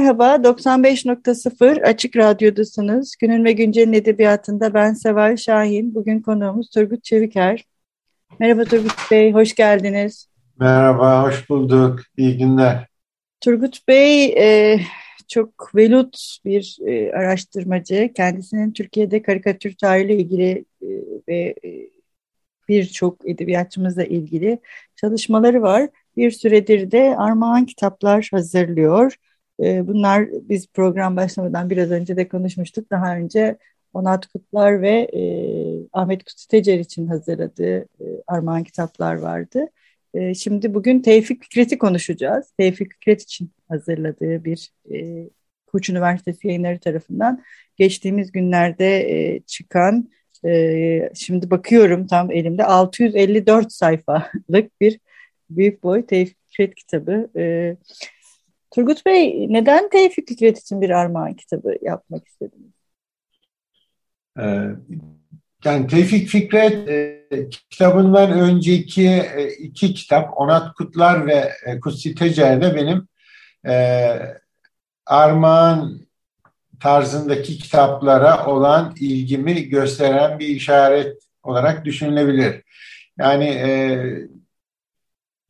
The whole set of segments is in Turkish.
Merhaba, 95.0 Açık Radyo'dasınız. Günün ve Güncel'in edebiyatında ben Seval Şahin. Bugün konuğumuz Turgut Çeviker. Merhaba Turgut Bey, hoş geldiniz. Merhaba, hoş bulduk. İyi günler. Turgut Bey e, çok velut bir e, araştırmacı. Kendisinin Türkiye'de karikatür tarihiyle ilgili e, ve e, birçok edebiyatçımızla ilgili çalışmaları var. Bir süredir de armağan kitaplar hazırlıyor. E, bunlar biz program başlamadan biraz önce de konuşmuştuk. Daha önce Onat Kutlar ve e, Ahmet Kutlutecer için hazırladığı e, armağan kitaplar vardı. E, şimdi bugün Tevfik Fikret'i konuşacağız. Tevfik Fikret için hazırladığı bir e, Koç Üniversitesi yayınları tarafından geçtiğimiz günlerde e, çıkan e, şimdi bakıyorum tam elimde 654 sayfalık bir büyük boy Tevfik Fikret kitabı. E, Turgut Bey neden Tevfik Fikret için bir armağan kitabı yapmak istediniz? Ee, yani Tevfik Fikret e, kitabından önceki e, iki kitap Onat Kutlar ve e, Kutsi Tecer'de benim e, armağan tarzındaki kitaplara olan ilgimi gösteren bir işaret olarak düşünülebilir. Yani e,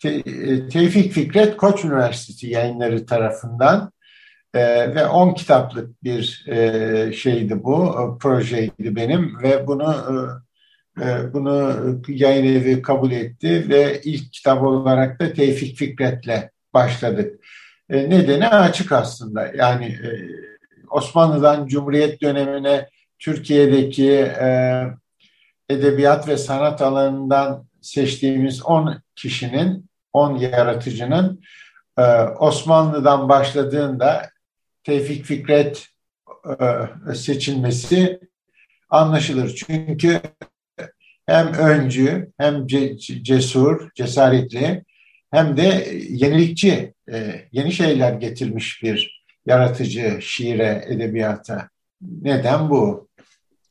Te, e, Tevfik Fikret Koç Üniversitesi yayınları tarafından e, ve 10 kitaplık bir e, şeydi bu, e, projeydi benim ve bunu e, e, bunu yayın evi kabul etti ve ilk kitap olarak da Tevfik Fikret'le başladık. E, nedeni açık aslında. Yani e, Osmanlı'dan Cumhuriyet dönemine Türkiye'deki e, edebiyat ve sanat alanından seçtiğimiz 10 kişinin, 10 yaratıcının e, Osmanlı'dan başladığında Tevfik Fikret e, seçilmesi anlaşılır. Çünkü hem öncü, hem cesur, cesaretli, hem de yenilikçi, e, yeni şeyler getirmiş bir yaratıcı şiire, edebiyata. Neden bu?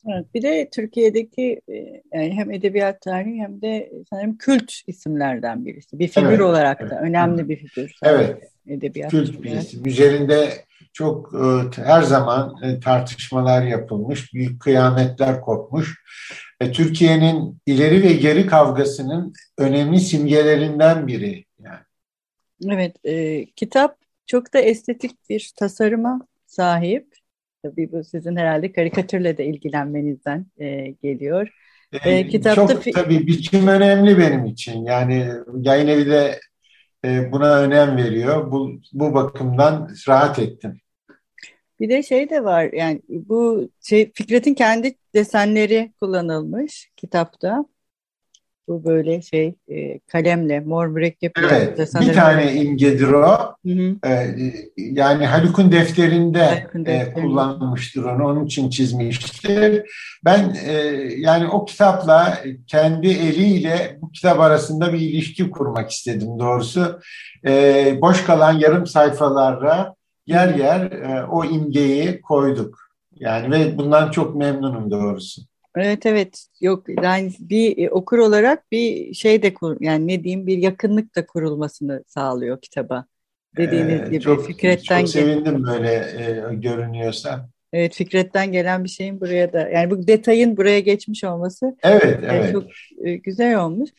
Evet, bir de Türkiye'deki e, yani hem edebiyat tarihi hem de sanırım kült isimlerden birisi. Bir figür evet, olarak evet. da önemli bir figür. Evet. Edebiyat kült bir isim. Üzerinde çok e, her zaman e, tartışmalar yapılmış, büyük kıyametler kopmuş. Türkiye'nin ileri ve geri kavgasının önemli simgelerinden biri. Yani. Evet, e, kitap çok da estetik bir tasarıma sahip. Tabii bu sizin herhalde karikatürle de ilgilenmenizden e, geliyor. E, kitapta çok tabii biçim önemli benim için. Yani yayın evi de e, buna önem veriyor. Bu, bu bakımdan rahat ettim. Bir de şey de var yani bu şey Fikret'in kendi desenleri kullanılmış kitapta. Bu böyle şey e, kalemle mor mürekkep. Evet bir tane imgedir o. Hı hı. E, yani Haluk'un defterinde, Haluk'un defterinde. E, kullanmıştır onu onun için çizmiştir. Ben e, yani o kitapla kendi eliyle bu kitap arasında bir ilişki kurmak istedim doğrusu. E, boş kalan yarım sayfalarla yer yer e, o imgeyi koyduk. Yani ve bundan çok memnunum doğrusu. Evet evet yok yani bir e, okur olarak bir şey de kur, yani ne diyeyim bir yakınlık da kurulmasını sağlıyor kitaba. Dediğiniz ee, gibi çok, Fikret'ten çok sevindim böyle e, görünüyorsa. Evet Fikret'ten gelen bir şeyin buraya da yani bu detayın buraya geçmiş olması evet, evet. çok e, güzel olmuş.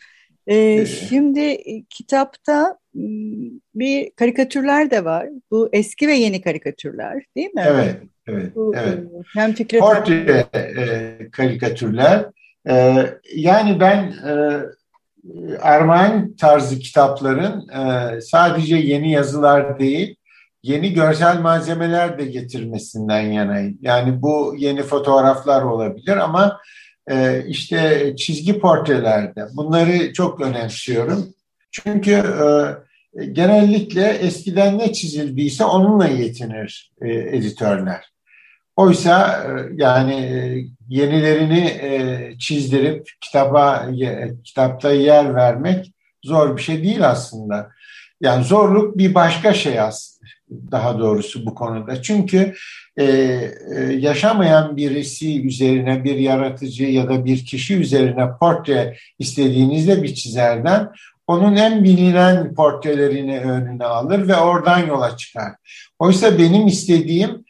Ee, şimdi e, kitapta bir karikatürler de var. Bu eski ve yeni karikatürler değil mi? Evet, evet. E, hem Fikret Portre e, karikatürler. E, yani ben e, Armağan tarzı kitapların e, sadece yeni yazılar değil, yeni görsel malzemeler de getirmesinden yanayım. Yani bu yeni fotoğraflar olabilir ama e, işte çizgi portrelerde bunları çok önemsiyorum. Çünkü e, genellikle eskiden ne çizildiyse onunla yetinir e, editörler. Oysa e, yani e, yenilerini e, çizdirip kitaba kitapta yer vermek zor bir şey değil aslında. Yani zorluk bir başka şey aslında daha doğrusu bu konuda. Çünkü yaşamayan birisi üzerine bir yaratıcı ya da bir kişi üzerine portre istediğinizde bir çizerden onun en bilinen portrelerini önüne alır ve oradan yola çıkar. Oysa benim istediğim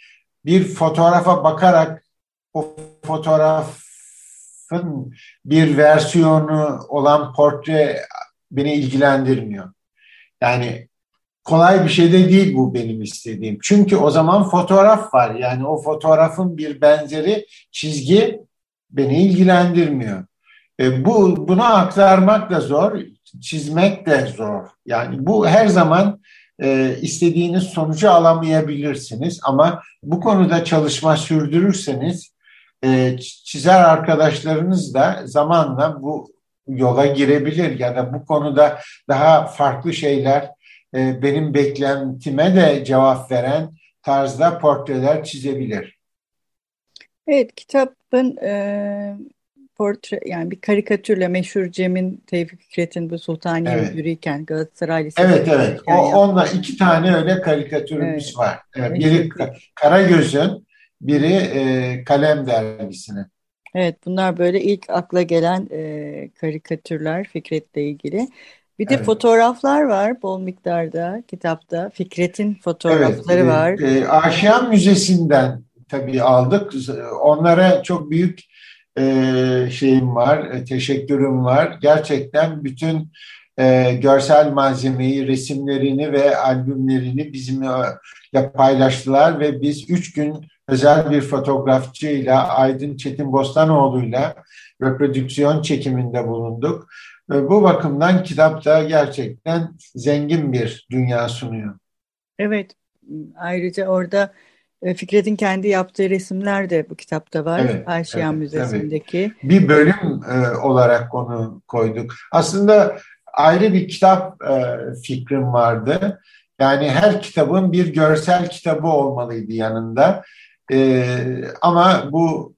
bir fotoğrafa bakarak o fotoğrafın bir versiyonu olan portre beni ilgilendirmiyor. Yani kolay bir şey de değil bu benim istediğim. Çünkü o zaman fotoğraf var. Yani o fotoğrafın bir benzeri çizgi beni ilgilendirmiyor. E, bu Bunu aktarmak da zor, çizmek de zor. Yani bu her zaman e, istediğiniz sonucu alamayabilirsiniz. Ama bu konuda çalışma sürdürürseniz e, çizer arkadaşlarınız da zamanla bu yola girebilir ya da bu konuda daha farklı şeyler e, benim beklentime de cevap veren tarzda portreler çizebilir. Evet, kitabın e, portre yani bir karikatürle meşhur Cem'in Tevfik Fikret'in bu Sultaniye evet. yürürken Galatasaray Lisesi. Evet evet. O, onunla iki tane öyle karikatürümüz evet. var. Evet, biri Karagöz'ün, biri e, Kalem dergisinin. Evet bunlar böyle ilk akla gelen e, karikatürler Fikret'le ilgili. Bir de evet. fotoğraflar var bol miktarda kitapta. Fikret'in fotoğrafları evet, var. E, Aşiyan Müzesi'nden tabii aldık. Onlara çok büyük e, şeyim var, e, teşekkürüm var. Gerçekten bütün e, görsel malzemeyi, resimlerini ve albümlerini bizimle paylaştılar ve biz üç gün özel bir fotoğrafçıyla Aydın Çetin Bostanoğlu'yla reprodüksiyon çekiminde bulunduk. Bu bakımdan kitapta gerçekten zengin bir dünya sunuyor. Evet, ayrıca orada Fikret'in kendi yaptığı resimler de bu kitapta var. Evet, Ayşeyan evet, Müzesi'ndeki. Tabii. Bir bölüm e, olarak onu koyduk. Aslında ayrı bir kitap e, fikrim vardı. Yani her kitabın bir görsel kitabı olmalıydı yanında. E, ama bu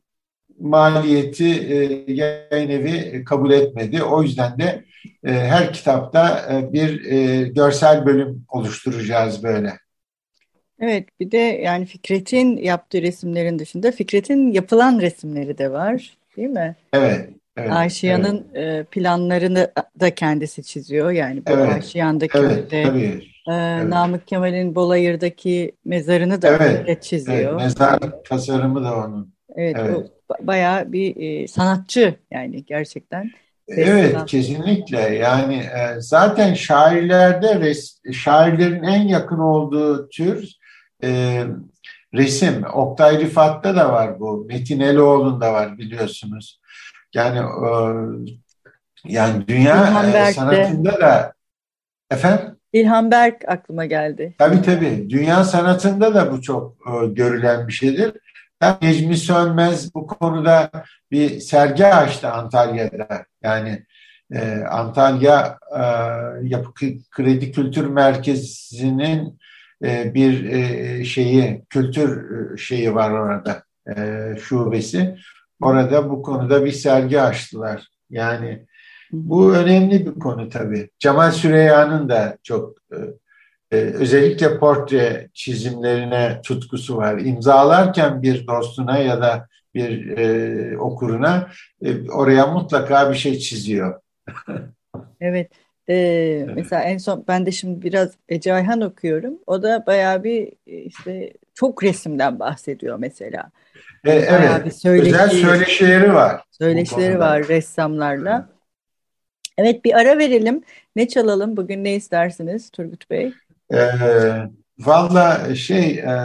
maliyeti e, yayın evi kabul etmedi. O yüzden de e, her kitapta e, bir e, görsel bölüm oluşturacağız böyle. Evet bir de yani Fikret'in yaptığı resimlerin dışında Fikret'in yapılan resimleri de var değil mi? Evet. evet Aşiyan'ın evet. planlarını da kendisi çiziyor. Yani bu evet, Aşiyan'daki evet, de tabii. E, evet. Namık Kemal'in Bolayır'daki mezarını da evet, çiziyor. Evet, mezar tasarımı da onun. Evet, evet. bayağı bir e, sanatçı yani gerçekten. Evet, kesinlikle. Yani e, zaten şairlerde res, şairlerin en yakın olduğu tür e, resim. Oktay Rifat'ta da var bu. Metin Eloğlu'nda var biliyorsunuz. Yani e, yani dünya e, sanatında da efendim İlhan Berk aklıma geldi. Tabii tabii. Dünya sanatında da bu çok e, görülen bir şeydir. Ben Necmi Sönmez bu konuda bir sergi açtı Antalya'da. Yani e, Antalya e, Yapı Kredi Kültür Merkezi'nin bir e, şeyi, kültür e, şeyi var orada, şubesi. Orada bu konuda bir sergi açtılar. Yani bu önemli bir konu tabii. Cemal Süreyya'nın da çok özellikle portre çizimlerine tutkusu var. İmzalarken bir dostuna ya da bir okuruna oraya mutlaka bir şey çiziyor. evet. Ee, mesela en son ben de şimdi biraz Ece Ayhan okuyorum. O da bayağı bir işte çok resimden bahsediyor mesela. E, evet. Bir söyleşi, Özel söyleşileri var. Söyleşileri var ressamlarla. Evet bir ara verelim. Ne çalalım? Bugün ne istersiniz Turgut Bey? E, Valla şey e,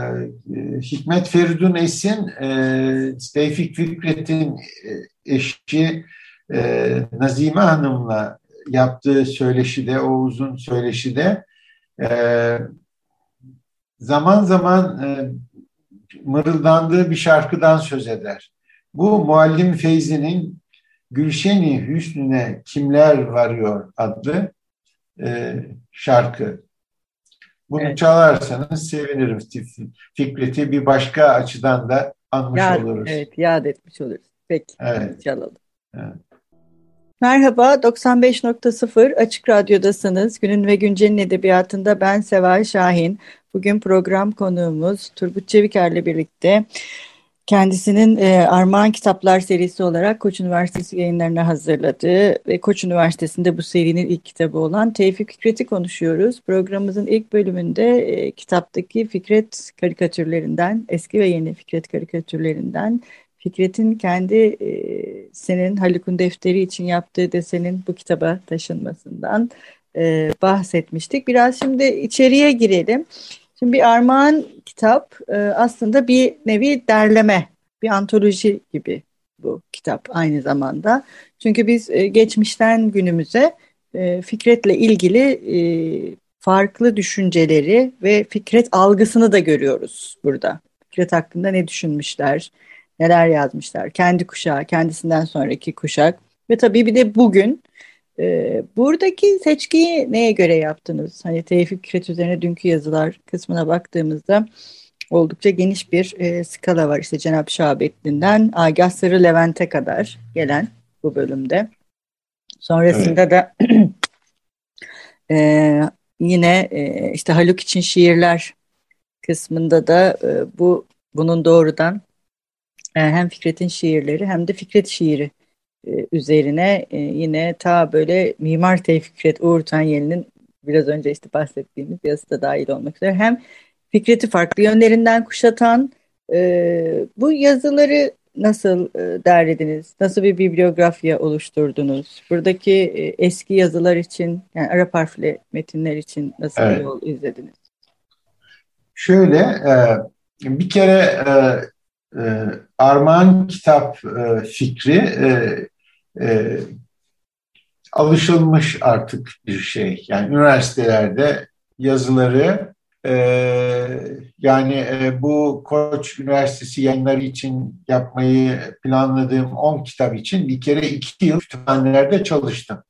Hikmet Feridun Esin e, Tevfik Fikret'in e, eşi e, Nazime Hanım'la yaptığı söyleşide, o uzun söyleşide e, zaman zaman e, mırıldandığı bir şarkıdan söz eder. Bu Muallim Feyzi'nin Gülşeni Hüsnü'ne Kimler Varıyor adlı e, şarkı. Bunu evet. çalarsanız sevinirim. Fikret'i bir başka açıdan da anmış yad, oluruz. Evet, yad etmiş oluruz. Peki, evet. çalalım. Evet. Merhaba, 95.0 Açık Radyo'dasınız. Günün ve Güncel'in edebiyatında ben Seval Şahin. Bugün program konuğumuz Turgut Çeviker'le birlikte kendisinin e, Armağan Kitaplar serisi olarak Koç Üniversitesi yayınlarına hazırladığı ve Koç Üniversitesi'nde bu serinin ilk kitabı olan Tevfik Fikret'i konuşuyoruz. Programımızın ilk bölümünde e, kitaptaki Fikret karikatürlerinden, eski ve yeni Fikret karikatürlerinden Fikret'in kendi e, senin Haluk'un defteri için yaptığı desenin bu kitaba taşınmasından e, bahsetmiştik. Biraz şimdi içeriye girelim. Şimdi bir armağan kitap e, aslında bir nevi derleme, bir antoloji gibi bu kitap aynı zamanda. Çünkü biz e, geçmişten günümüze e, Fikret'le ilgili e, farklı düşünceleri ve Fikret algısını da görüyoruz burada. Fikret hakkında ne düşünmüşler, neler yazmışlar. Kendi kuşağı, kendisinden sonraki kuşak ve tabii bir de bugün e, buradaki seçkiyi neye göre yaptınız? Hani Tevfik Fikret üzerine dünkü yazılar kısmına baktığımızda oldukça geniş bir e, skala var. İşte Cenab-ı Şahabettin'den Agah Sarı Levent'e kadar gelen bu bölümde. Sonrasında evet. da e, yine e, işte Haluk için şiirler kısmında da e, bu bunun doğrudan hem Fikret'in şiirleri hem de Fikret şiiri e, üzerine e, yine ta böyle Mimar Tevfikret Uğur Tanyeli'nin biraz önce işte bahsettiğimiz yazısı da dahil olmak üzere hem Fikret'i farklı yönlerinden kuşatan bu yazıları nasıl derlediniz? Nasıl bir bibliografya oluşturdunuz? Buradaki eski yazılar için yani Arap harfli metinler için nasıl evet. bir yol izlediniz? Şöyle bir kere e, Armağan kitap e, fikri e, e, alışılmış artık bir şey. Yani üniversitelerde yazıları e, yani e, bu Koç Üniversitesi yayınları için yapmayı planladığım 10 kitap için bir kere iki yıl kütüphanelerde çalıştım.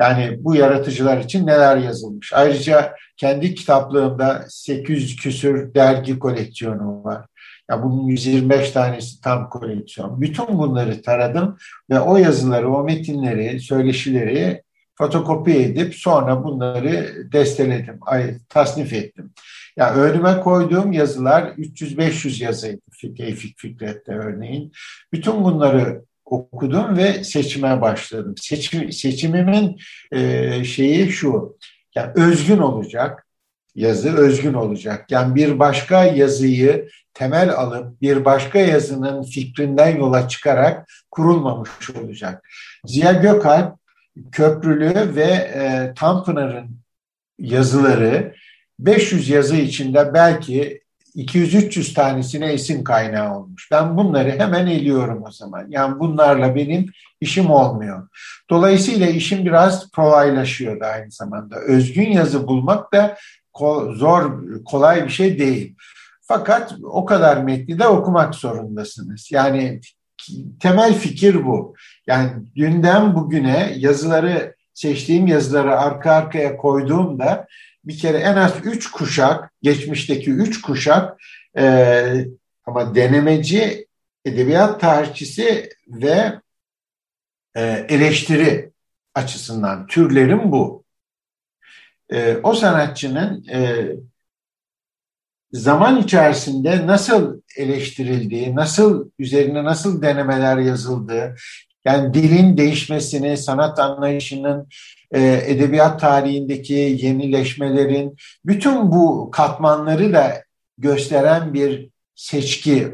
Yani bu yaratıcılar için neler yazılmış. Ayrıca kendi kitaplığımda 800 küsür dergi koleksiyonu var. Ya bunun 125 tanesi tam koleksiyon. Bütün bunları taradım ve o yazıları, o metinleri, söyleşileri fotokopi edip sonra bunları desteledim, ay, tasnif ettim. Ya yani önüme koyduğum yazılar 300-500 yazıydı Tevfik Fikret'te örneğin. Bütün bunları okudum ve seçime başladım. Seçim, seçimimin e, şeyi şu, yani özgün olacak, yazı özgün olacak. Yani bir başka yazıyı temel alıp bir başka yazının fikrinden yola çıkarak kurulmamış olacak. Ziya Gökalp, Köprülü ve e, Tanpınar'ın yazıları 500 yazı içinde belki 200-300 tanesine isim kaynağı olmuş. Ben bunları hemen eliyorum o zaman. Yani bunlarla benim işim olmuyor. Dolayısıyla işim biraz kolaylaşıyor da aynı zamanda. Özgün yazı bulmak da zor, kolay bir şey değil. Fakat o kadar metni de okumak zorundasınız. Yani temel fikir bu. Yani dünden bugüne yazıları, seçtiğim yazıları arka arkaya koyduğumda bir kere en az üç kuşak, geçmişteki üç kuşak e, ama denemeci, edebiyat tarihçisi ve e, eleştiri açısından türlerim bu. E, o sanatçının e, zaman içerisinde nasıl eleştirildiği, nasıl üzerine nasıl denemeler yazıldığı, yani dilin değişmesini, sanat anlayışının, e, edebiyat tarihindeki yenileşmelerin, bütün bu katmanları da gösteren bir seçki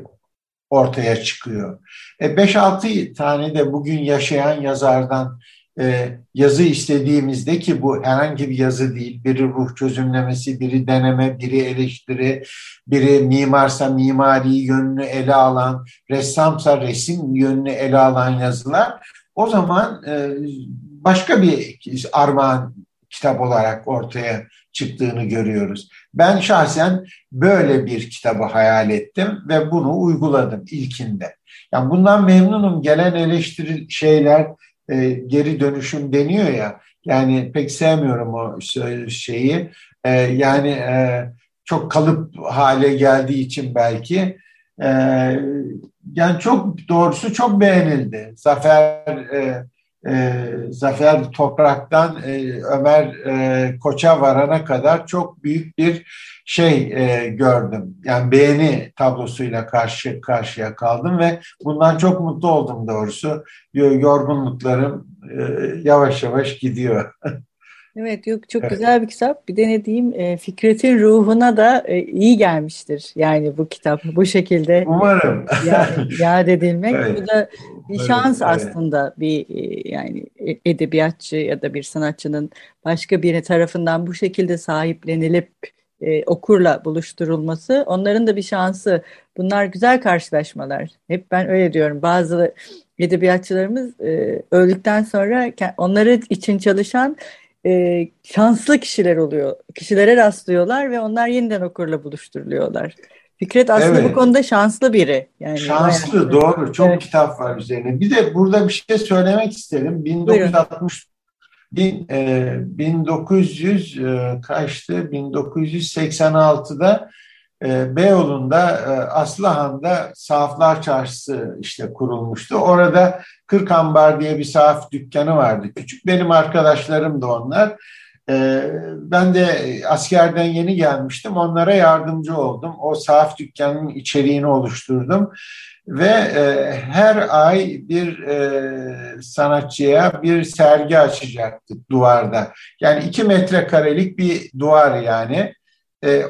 ortaya çıkıyor. 5-6 e, tane de bugün yaşayan yazardan e, yazı istediğimizde ki bu herhangi bir yazı değil, biri ruh çözümlemesi, biri deneme, biri eleştiri, biri mimarsa mimari yönünü ele alan, ressamsa resim yönünü ele alan yazılar, o zaman e, başka bir armağan kitap olarak ortaya çıktığını görüyoruz. Ben şahsen böyle bir kitabı hayal ettim ve bunu uyguladım ilkinde. Yani bundan memnunum. Gelen eleştiri şeyler e, geri dönüşüm deniyor ya. Yani pek sevmiyorum o şeyi. E, yani e, çok kalıp hale geldiği için belki. E, yani çok doğrusu çok beğenildi. Zafer e, e, Zafer Toprak'tan e, Ömer e, Koç'a varana kadar çok büyük bir şey e, gördüm. Yani beğeni tablosuyla karşı karşıya kaldım ve bundan çok mutlu oldum doğrusu. Yorgunluklarım e, yavaş yavaş gidiyor. Evet yok çok evet. güzel bir kitap. Bir de ne diyeyim e, Fikret'in ruhuna da e, iyi gelmiştir. Yani bu kitap bu şekilde Umarım. Ya, yad edilmek. evet. Bu da bir şans evet. aslında bir e, yani e, edebiyatçı ya da bir sanatçının başka biri tarafından bu şekilde sahiplenilip e, okurla buluşturulması onların da bir şansı. Bunlar güzel karşılaşmalar. Hep ben öyle diyorum. Bazı edebiyatçılarımız e, öldükten sonra onları için çalışan e, şanslı kişiler oluyor. Kişilere rastlıyorlar ve onlar yeniden okurla buluşturuluyorlar. Fikret aslında evet. bu konuda şanslı biri. Yani şanslı bayağı. doğru. Çok evet. kitap var üzerine. Bir de burada bir şey söylemek isterim. 1960 bin, e, 1900 e, kaçtı? 1986'da e, Beyoğlu'nda e, Aslıhan'da Sahaflar Çarşısı işte kurulmuştu. Orada Kırk Ambar diye bir sahaf dükkanı vardı. Küçük benim arkadaşlarım da onlar. E, ben de askerden yeni gelmiştim. Onlara yardımcı oldum. O sahaf dükkanının içeriğini oluşturdum. Ve e, her ay bir e, sanatçıya bir sergi açacaktık duvarda. Yani iki metrekarelik bir duvar yani.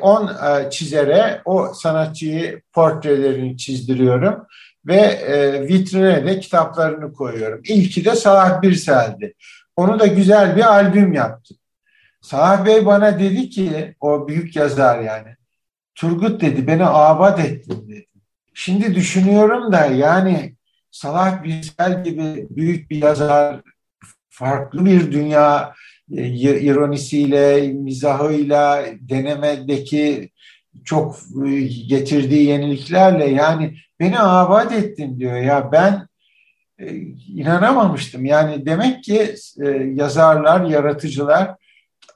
10 e, çizere o sanatçıyı portrelerini çizdiriyorum ve e, vitrine de kitaplarını koyuyorum. İlki de Salah Birsel'di. Onu da güzel bir albüm yaptık. Salah Bey bana dedi ki, o büyük yazar yani, Turgut dedi beni abat ettin dedi. Şimdi düşünüyorum da yani Salah Birsel gibi büyük bir yazar, farklı bir dünya e, ironisiyle, mizahıyla, denemedeki çok e, getirdiği yeniliklerle yani beni abat ettin diyor ya ben e, inanamamıştım. Yani demek ki yazarlar, yaratıcılar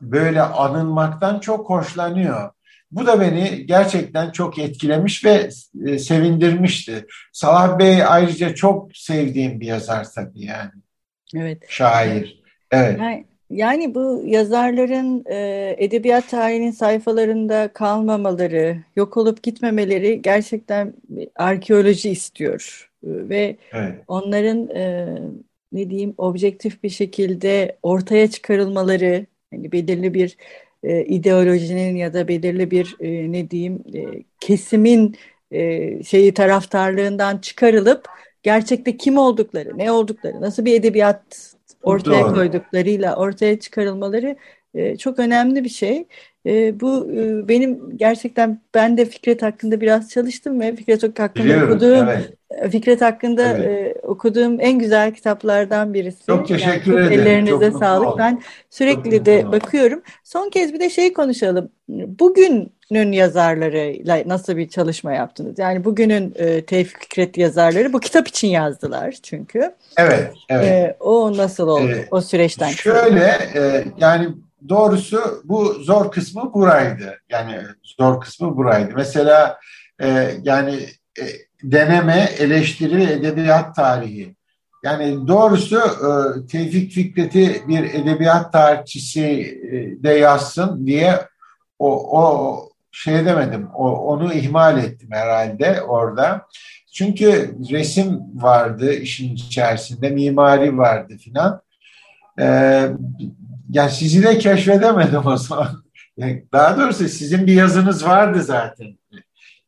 böyle anılmaktan çok hoşlanıyor. Bu da beni gerçekten çok etkilemiş ve sevindirmişti. Salah Bey ayrıca çok sevdiğim bir yazar tabii yani. Evet. Şair. Evet. Yani yani bu yazarların e, edebiyat tarihinin sayfalarında kalmamaları, yok olup gitmemeleri gerçekten arkeoloji istiyor. E, ve evet. onların e, ne diyeyim objektif bir şekilde ortaya çıkarılmaları, yani belirli bir e, ideolojinin ya da belirli bir e, ne diyeyim e, kesimin e, şeyi taraftarlığından çıkarılıp gerçekte kim oldukları, ne oldukları, nasıl bir edebiyat ortaya Doğru. koyduklarıyla ortaya çıkarılmaları e, çok önemli bir şey. E, bu e, benim gerçekten ben de Fikret hakkında biraz çalıştım ve Fikret hakkında Biliyorum, okuduğum evet. E, Fikret hakkında evet. E, okuduğum en güzel kitaplardan birisi. Çok teşekkür yani, ederim. Ellerinize çok sağlık. Ben sürekli de bakıyorum. Son kez bir de şey konuşalım. Bugünün yazarlarıyla nasıl bir çalışma yaptınız? Yani bugünün e, Tevfik Fikret yazarları bu kitap için yazdılar çünkü. Evet, evet. E, o nasıl oldu ee, o süreçten? Şöyle e, yani doğrusu bu zor kısmı buraydı. Yani zor kısmı buraydı. Mesela e, yani e, deneme, eleştiri ve edebiyat tarihi. Yani doğrusu e, Tevfik Fikret'i bir edebiyat tarihçisi e, de yazsın diye o, o şey demedim. O, onu ihmal ettim herhalde orada. Çünkü resim vardı işin içerisinde, mimari vardı filan. Ee, yani sizi de keşfedemedim o zaman. Daha doğrusu sizin bir yazınız vardı zaten.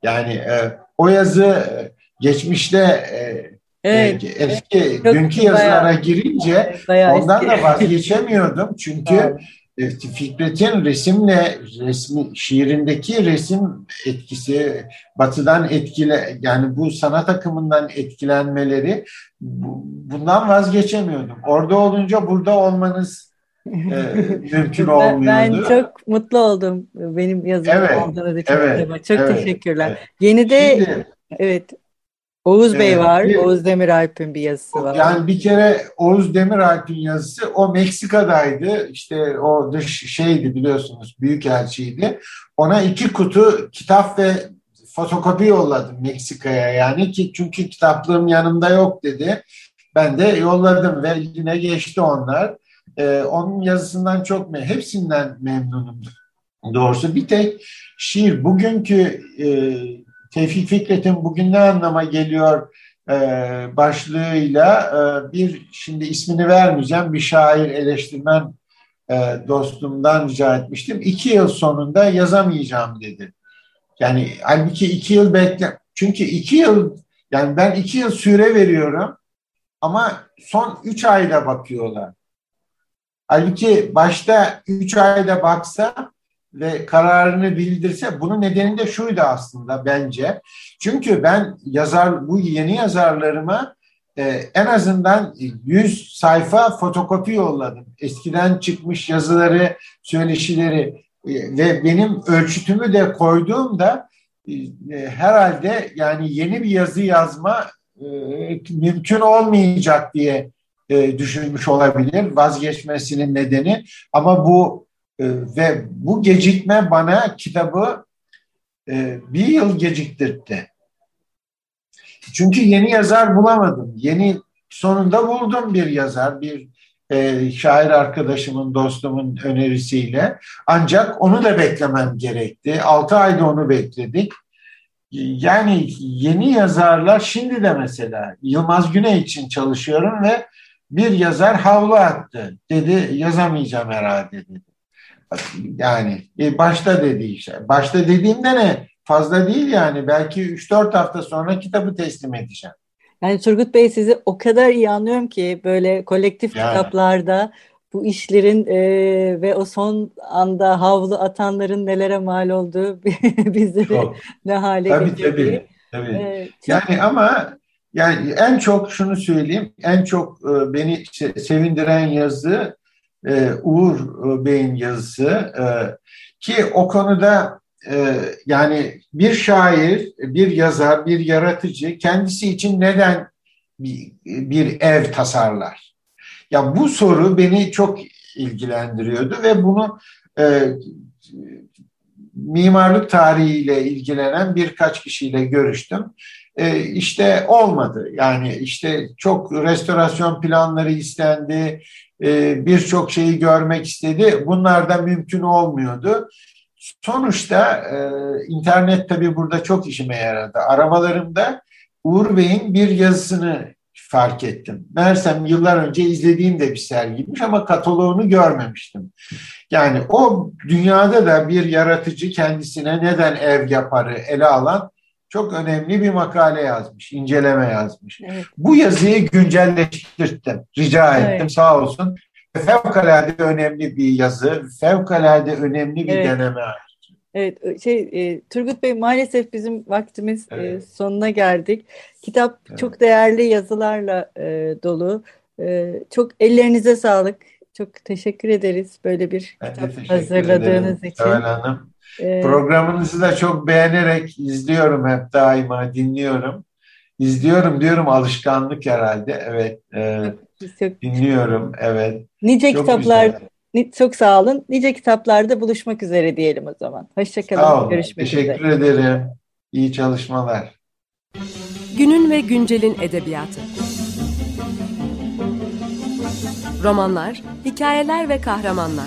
Yani e, o yazı e, geçmişte e, Evet. Eski Çok dünkü yazılara bayağı, girince bayağı ondan eski. da vazgeçemiyordum. Çünkü evet. Fikret'in resimle resmi şiirindeki resim etkisi batıdan etkile yani bu sanat akımından etkilenmeleri bundan vazgeçemiyordum. Orada olunca burada olmanız e, mümkün olmuyordu. Ben çok mutlu oldum benim yazım evet, olduğunuz için. Evet, çok evet, teşekkürler. Evet. Yeni de Şimdi, evet Oğuz Bey ee, var. Bir, Oğuz Demiralp'in bir yazısı var. Yani bir kere Oğuz Demiralp'in yazısı o Meksika'daydı. İşte o dış şeydi biliyorsunuz büyükelçiydi. Ona iki kutu kitap ve fotokopi yolladım Meksika'ya yani ki çünkü kitaplığım yanımda yok dedi. Ben de yolladım ve yine geçti onlar. Ee, onun yazısından çok me hepsinden memnunum doğrusu. Bir tek şiir bugünkü e, Tevfik Fikret'in bugün ne anlama geliyor e, başlığıyla e, bir şimdi ismini vermeyeceğim bir şair eleştirmen e, dostumdan rica etmiştim. İki yıl sonunda yazamayacağım dedi. Yani halbuki iki yıl bekle çünkü iki yıl yani ben iki yıl süre veriyorum ama son üç ayda bakıyorlar. Halbuki başta üç ayda baksa ve kararını bildirse bunun nedeni de şuydu aslında bence. Çünkü ben yazar bu yeni yazarlarıma e, en azından 100 sayfa fotokopi yolladım. Eskiden çıkmış yazıları, söyleşileri e, ve benim ölçütümü de koyduğumda e, e, herhalde yani yeni bir yazı yazma e, mümkün olmayacak diye e, düşünmüş olabilir vazgeçmesinin nedeni. Ama bu e, ve bu gecikme bana kitabı e, bir yıl geciktirdi. Çünkü yeni yazar bulamadım. Yeni sonunda buldum bir yazar, bir e, şair arkadaşımın, dostumun önerisiyle. Ancak onu da beklemem gerekti. Altı ayda onu bekledik. Yani yeni yazarlar şimdi de mesela Yılmaz Güney için çalışıyorum ve bir yazar havlu attı. Dedi yazamayacağım herhalde dedi. Yani e, başta dedi işte. Başta dediğimde ne? Fazla değil yani. Belki 3-4 hafta sonra kitabı teslim edeceğim. Yani Turgut Bey sizi o kadar iyi anlıyorum ki böyle kolektif yani. kitaplarda bu işlerin e, ve o son anda havlu atanların nelere mal olduğu bizleri çok. ne hale tabii. Tabii, tabii. Çok... Yani ama yani en çok şunu söyleyeyim, en çok e, beni sevindiren yazı e, Uğur e, Bey'in yazısı ki o konuda yani bir şair, bir yazar, bir yaratıcı kendisi için neden bir, ev tasarlar? Ya bu soru beni çok ilgilendiriyordu ve bunu mimarlık tarihiyle ilgilenen birkaç kişiyle görüştüm. E, işte olmadı. Yani işte çok restorasyon planları istendi, e, birçok şeyi görmek istedi. Bunlar da mümkün olmuyordu. Sonuçta e, internet tabii burada çok işime yaradı. Aramalarımda Uğur Bey'in bir yazısını fark ettim. Meğersem yıllar önce izlediğim de bir sergiymiş ama kataloğunu görmemiştim. Yani o dünyada da bir yaratıcı kendisine neden ev yaparı ele alan çok önemli bir makale yazmış, inceleme yazmış. Evet. Bu yazıyı güncelleştirdim, rica ettim evet. sağ olsun. Fevkalade önemli bir yazı, fevkalade önemli bir evet. deneme. Evet, şey e, Turgut Bey maalesef bizim vaktimiz e, evet. e, sonuna geldik. Kitap evet. çok değerli yazılarla e, dolu. E, çok ellerinize sağlık. Çok teşekkür ederiz böyle bir ben kitap hazırladığınız ederim. için. Evet Hanım. Ee, Programınızı da çok beğenerek izliyorum hep daima dinliyorum. İzliyorum diyorum alışkanlık herhalde. Evet. E, çok, dinliyorum. Evet. Nice çok kitaplar güzel. çok sağ olun. Nice kitaplarda buluşmak üzere diyelim o zaman. Hoşçakalın. Sağ olun. Görüşmek Teşekkür üzere. ederim. İyi çalışmalar. Günün ve güncelin edebiyatı. Romanlar, hikayeler ve kahramanlar.